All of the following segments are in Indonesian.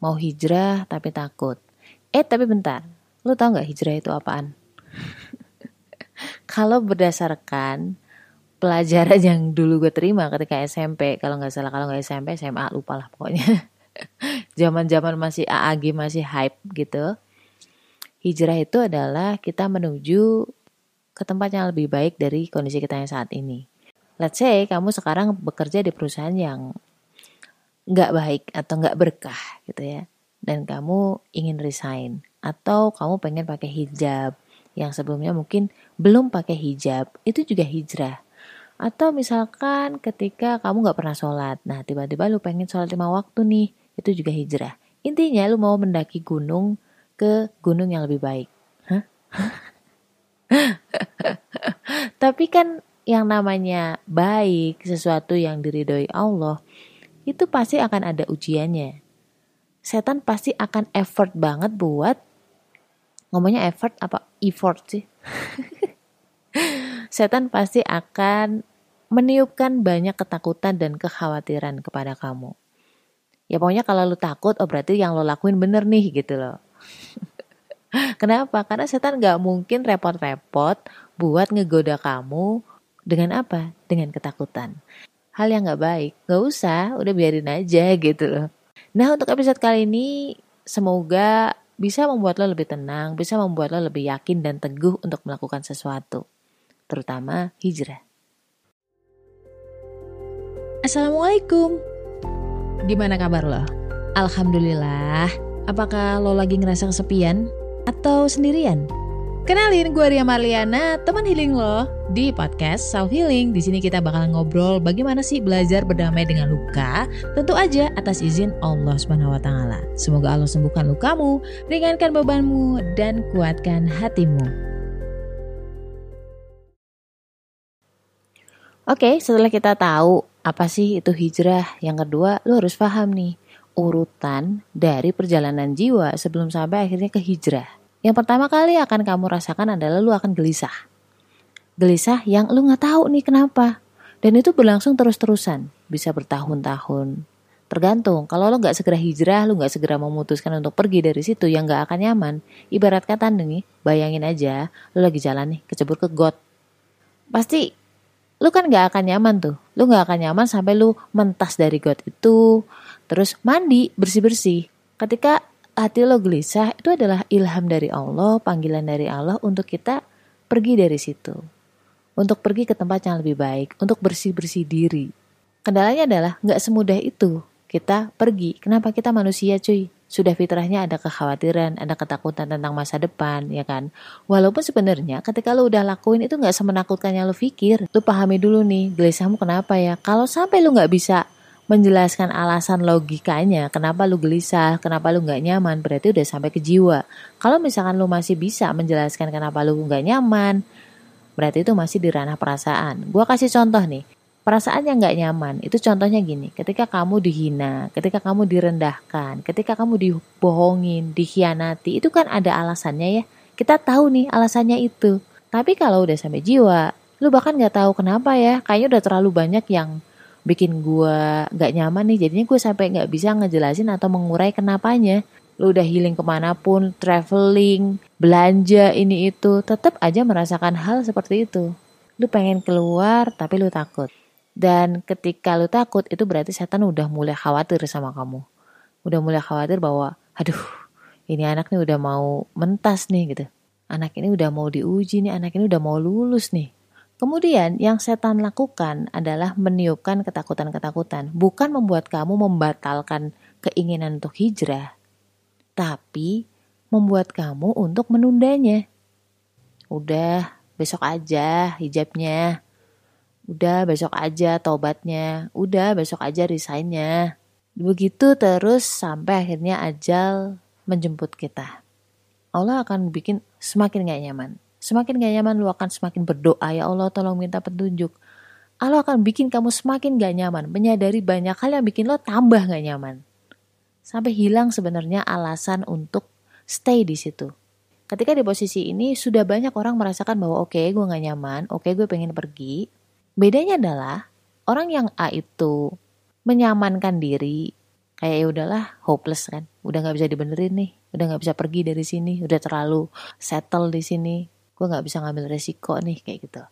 mau hijrah tapi takut. Eh tapi bentar, lu tau gak hijrah itu apaan? kalau berdasarkan pelajaran yang dulu gue terima ketika SMP, kalau nggak salah kalau nggak SMP SMA lupa lah pokoknya. Zaman-zaman masih AAG masih hype gitu. Hijrah itu adalah kita menuju ke tempat yang lebih baik dari kondisi kita yang saat ini. Let's say kamu sekarang bekerja di perusahaan yang nggak baik atau nggak berkah gitu ya. Dan kamu ingin resign. Atau kamu pengen pakai hijab yang sebelumnya mungkin belum pakai hijab. Itu juga hijrah. Atau misalkan ketika kamu nggak pernah sholat. Nah tiba-tiba lu pengen sholat lima waktu nih. Itu juga hijrah. Intinya lu mau mendaki gunung ke gunung yang lebih baik. Tapi kan yang namanya baik, sesuatu yang diridhoi Allah, itu pasti akan ada ujiannya. Setan pasti akan effort banget buat ngomongnya effort apa effort sih? Setan pasti akan meniupkan banyak ketakutan dan kekhawatiran kepada kamu. Ya pokoknya kalau lu takut, oh berarti yang lo lakuin bener nih gitu loh. Kenapa? Karena setan gak mungkin repot-repot buat ngegoda kamu dengan apa? Dengan ketakutan. Hal yang gak baik, gak usah, udah biarin aja gitu loh. Nah untuk episode kali ini, semoga bisa membuat lo lebih tenang, bisa membuat lo lebih yakin dan teguh untuk melakukan sesuatu. Terutama hijrah. Assalamualaikum. Gimana kabar lo? Alhamdulillah. Apakah lo lagi ngerasa kesepian? Atau sendirian? Kenalin gue Ria Marliana, teman healing lo di podcast Self Healing. Di sini kita bakal ngobrol bagaimana sih belajar berdamai dengan luka, tentu aja atas izin Allah Subhanahu wa taala. Semoga Allah sembuhkan lukamu, ringankan bebanmu dan kuatkan hatimu. Oke, setelah kita tahu apa sih itu hijrah, yang kedua lu harus paham nih urutan dari perjalanan jiwa sebelum sampai akhirnya ke hijrah. Yang pertama kali akan kamu rasakan adalah lu akan gelisah. Gelisah yang lu nggak tahu nih kenapa. Dan itu berlangsung terus-terusan, bisa bertahun-tahun. Tergantung, kalau lo nggak segera hijrah, lo nggak segera memutuskan untuk pergi dari situ yang nggak akan nyaman. Ibarat kata nih, bayangin aja, lo lagi jalan nih, kecebur ke got. Pasti lu kan nggak akan nyaman tuh. Lu nggak akan nyaman sampai lu mentas dari got itu, terus mandi bersih-bersih. Ketika hati lo gelisah itu adalah ilham dari Allah, panggilan dari Allah untuk kita pergi dari situ. Untuk pergi ke tempat yang lebih baik, untuk bersih-bersih diri. Kendalanya adalah nggak semudah itu kita pergi. Kenapa kita manusia cuy? Sudah fitrahnya ada kekhawatiran, ada ketakutan tentang masa depan, ya kan? Walaupun sebenarnya ketika lo udah lakuin itu nggak semenakutkan yang lo pikir. Lo pahami dulu nih, gelisahmu kenapa ya? Kalau sampai lo nggak bisa menjelaskan alasan logikanya kenapa lu gelisah, kenapa lu nggak nyaman, berarti udah sampai ke jiwa. Kalau misalkan lu masih bisa menjelaskan kenapa lu nggak nyaman, berarti itu masih di ranah perasaan. Gua kasih contoh nih, perasaan yang nggak nyaman itu contohnya gini, ketika kamu dihina, ketika kamu direndahkan, ketika kamu dibohongin, dikhianati, itu kan ada alasannya ya. Kita tahu nih alasannya itu. Tapi kalau udah sampai jiwa, lu bahkan nggak tahu kenapa ya, kayaknya udah terlalu banyak yang bikin gue gak nyaman nih jadinya gue sampai gak bisa ngejelasin atau mengurai kenapanya lu udah healing ke mana pun traveling belanja ini itu tetap aja merasakan hal seperti itu. Lu pengen keluar tapi lu takut. Dan ketika lu takut itu berarti setan udah mulai khawatir sama kamu. Udah mulai khawatir bahwa aduh ini anak nih udah mau mentas nih gitu. Anak ini udah mau diuji nih anak ini udah mau lulus nih. Kemudian yang setan lakukan adalah meniupkan ketakutan-ketakutan, bukan membuat kamu membatalkan keinginan untuk hijrah, tapi membuat kamu untuk menundanya. Udah, besok aja hijabnya. Udah, besok aja tobatnya. Udah, besok aja resignnya. Begitu terus sampai akhirnya ajal menjemput kita. Allah akan bikin semakin gak nyaman. Semakin gak nyaman, lu akan semakin berdoa, ya Allah tolong minta petunjuk. Allah akan bikin kamu semakin gak nyaman, menyadari banyak hal yang bikin lo tambah gak nyaman. Sampai hilang sebenarnya alasan untuk stay di situ. Ketika di posisi ini sudah banyak orang merasakan bahwa oke okay, gue gak nyaman, oke okay, gue pengen pergi. Bedanya adalah orang yang A itu menyamankan diri kayak ya udahlah hopeless kan. Udah nggak bisa dibenerin nih. Udah nggak bisa pergi dari sini. Udah terlalu settle di sini. Gue nggak bisa ngambil resiko nih kayak gitu.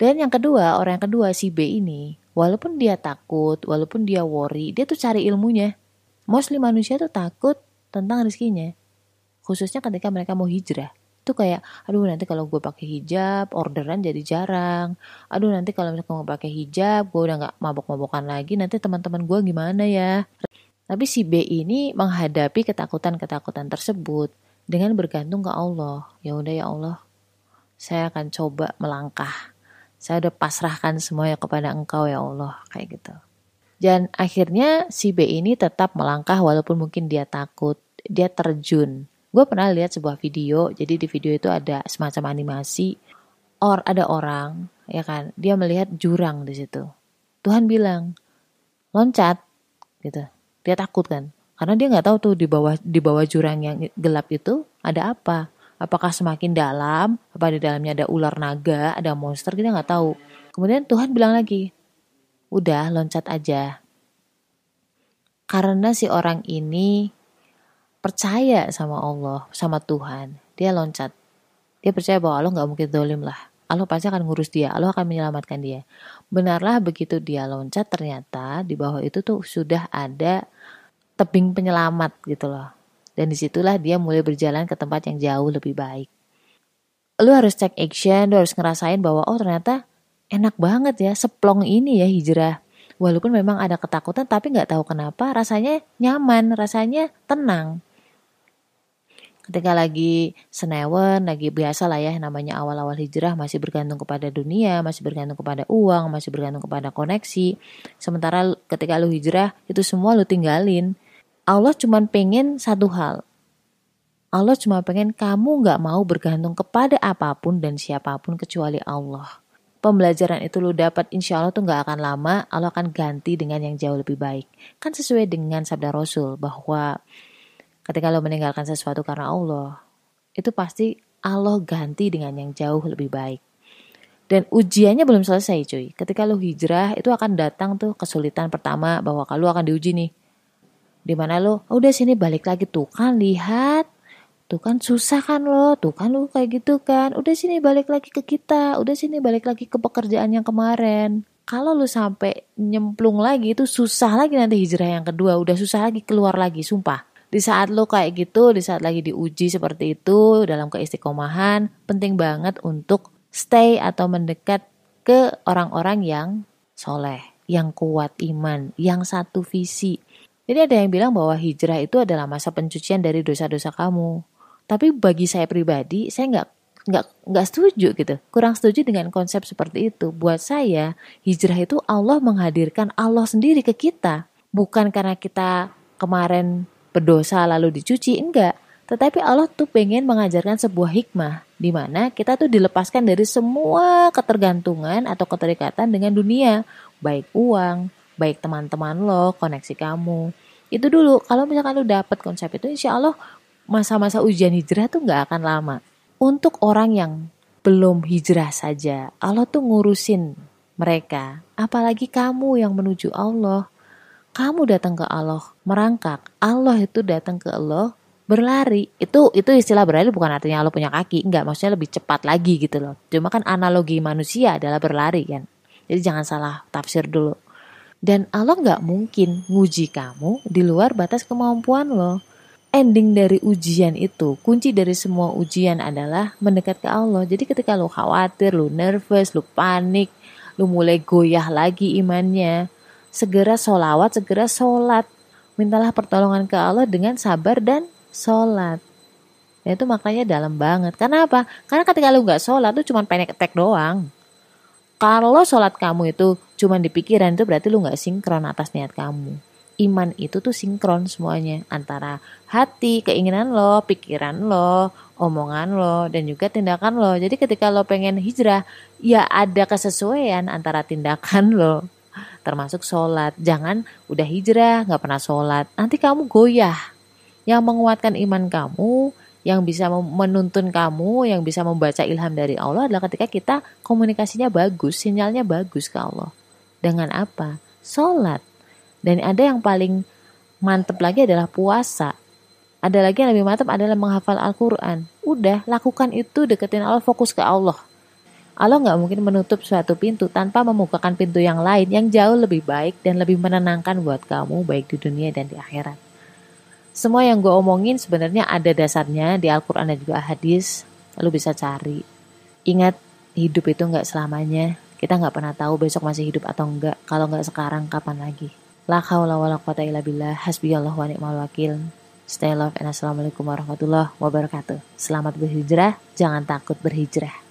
Dan yang kedua orang yang kedua si B ini walaupun dia takut walaupun dia worry dia tuh cari ilmunya mostly manusia tuh takut tentang rezekinya khususnya ketika mereka mau hijrah itu kayak aduh nanti kalau gue pakai hijab orderan jadi jarang aduh nanti kalau misalnya mau pakai hijab gue udah nggak mabok-mabokan lagi nanti teman-teman gue gimana ya tapi si B ini menghadapi ketakutan-ketakutan tersebut dengan bergantung ke Allah. Ya udah ya Allah, saya akan coba melangkah. Saya udah pasrahkan semuanya kepada Engkau ya Allah, kayak gitu. Dan akhirnya si B ini tetap melangkah walaupun mungkin dia takut, dia terjun. Gue pernah lihat sebuah video, jadi di video itu ada semacam animasi, or ada orang, ya kan, dia melihat jurang di situ. Tuhan bilang, loncat, gitu dia takut kan karena dia nggak tahu tuh di bawah di bawah jurang yang gelap itu ada apa apakah semakin dalam apa di dalamnya ada ular naga ada monster kita nggak tahu kemudian Tuhan bilang lagi udah loncat aja karena si orang ini percaya sama Allah sama Tuhan dia loncat dia percaya bahwa Allah nggak mungkin dolim lah Allah pasti akan ngurus dia, Allah akan menyelamatkan dia. Benarlah begitu dia loncat ternyata di bawah itu tuh sudah ada tebing penyelamat gitu loh. Dan di situlah dia mulai berjalan ke tempat yang jauh lebih baik. Lu harus take action, lu harus ngerasain bahwa oh ternyata enak banget ya, seplong ini ya hijrah. Walaupun memang ada ketakutan tapi nggak tahu kenapa rasanya nyaman, rasanya tenang ketika lagi senewen, lagi biasa lah ya namanya awal-awal hijrah masih bergantung kepada dunia, masih bergantung kepada uang, masih bergantung kepada koneksi. Sementara ketika lu hijrah itu semua lu tinggalin. Allah cuma pengen satu hal. Allah cuma pengen kamu nggak mau bergantung kepada apa pun dan siapa pun kecuali Allah. Pembelajaran itu lu dapat insya Allah tuh nggak akan lama, Allah akan ganti dengan yang jauh lebih baik. Kan sesuai dengan sabda Rasul bahwa ketika lo meninggalkan sesuatu karena Allah, itu pasti Allah ganti dengan yang jauh lebih baik. Dan ujiannya belum selesai cuy. Ketika lo hijrah itu akan datang tuh kesulitan pertama bahwa kalau akan diuji nih. Di mana lo, oh, udah sini balik lagi tuh kan lihat. Tuh kan susah kan lo, tuh kan lo kayak gitu kan. Udah sini balik lagi ke kita, udah sini balik lagi ke pekerjaan yang kemarin. Kalau lo sampai nyemplung lagi itu susah lagi nanti hijrah yang kedua, udah susah lagi keluar lagi, sumpah di saat lo kayak gitu, di saat lagi diuji seperti itu dalam keistiqomahan, penting banget untuk stay atau mendekat ke orang-orang yang soleh, yang kuat iman, yang satu visi. Jadi ada yang bilang bahwa hijrah itu adalah masa pencucian dari dosa-dosa kamu. Tapi bagi saya pribadi, saya nggak nggak nggak setuju gitu, kurang setuju dengan konsep seperti itu. Buat saya, hijrah itu Allah menghadirkan Allah sendiri ke kita, bukan karena kita kemarin berdosa lalu dicuci, enggak. Tetapi Allah tuh pengen mengajarkan sebuah hikmah di mana kita tuh dilepaskan dari semua ketergantungan atau keterikatan dengan dunia, baik uang, baik teman-teman lo, koneksi kamu. Itu dulu, kalau misalkan lo dapet konsep itu, insya Allah masa-masa ujian hijrah tuh nggak akan lama. Untuk orang yang belum hijrah saja, Allah tuh ngurusin mereka. Apalagi kamu yang menuju Allah. Kamu datang ke Allah merangkak. Allah itu datang ke Allah berlari. Itu itu istilah berlari bukan artinya Allah punya kaki. Enggak maksudnya lebih cepat lagi gitu loh. Cuma kan analogi manusia adalah berlari kan? Jadi jangan salah tafsir dulu. Dan Allah nggak mungkin nguji kamu di luar batas kemampuan lo ending dari ujian itu kunci dari semua ujian adalah mendekat ke Allah jadi ketika lo khawatir lo nervous lo panik lo mulai goyah lagi imannya segera solawat, segera sholat. Mintalah pertolongan ke Allah dengan sabar dan sholat. Dan itu maknanya dalam banget. Karena apa? Karena ketika lu gak sholat tuh cuma pendek tek doang. Kalau sholat kamu itu cuma di pikiran itu berarti lu gak sinkron atas niat kamu. Iman itu tuh sinkron semuanya antara hati, keinginan lo, pikiran lo, omongan lo, dan juga tindakan lo. Jadi ketika lo pengen hijrah, ya ada kesesuaian antara tindakan lo termasuk sholat. Jangan udah hijrah, nggak pernah sholat. Nanti kamu goyah. Yang menguatkan iman kamu, yang bisa menuntun kamu, yang bisa membaca ilham dari Allah adalah ketika kita komunikasinya bagus, sinyalnya bagus ke Allah. Dengan apa? Sholat. Dan ada yang paling mantep lagi adalah puasa. Ada lagi yang lebih mantep adalah menghafal Al-Quran. Udah, lakukan itu, deketin Allah, fokus ke Allah. Allah nggak mungkin menutup suatu pintu tanpa membukakan pintu yang lain yang jauh lebih baik dan lebih menenangkan buat kamu baik di dunia dan di akhirat. Semua yang gue omongin sebenarnya ada dasarnya di Al-Quran dan juga hadis. Lu bisa cari. Ingat, hidup itu nggak selamanya. Kita nggak pernah tahu besok masih hidup atau enggak. Kalau nggak sekarang, kapan lagi? La haula wala quwata illa billah. Hasbiyallahu wa ni'mal wakil. Stay love and assalamualaikum warahmatullahi wabarakatuh. Selamat berhijrah, jangan takut berhijrah.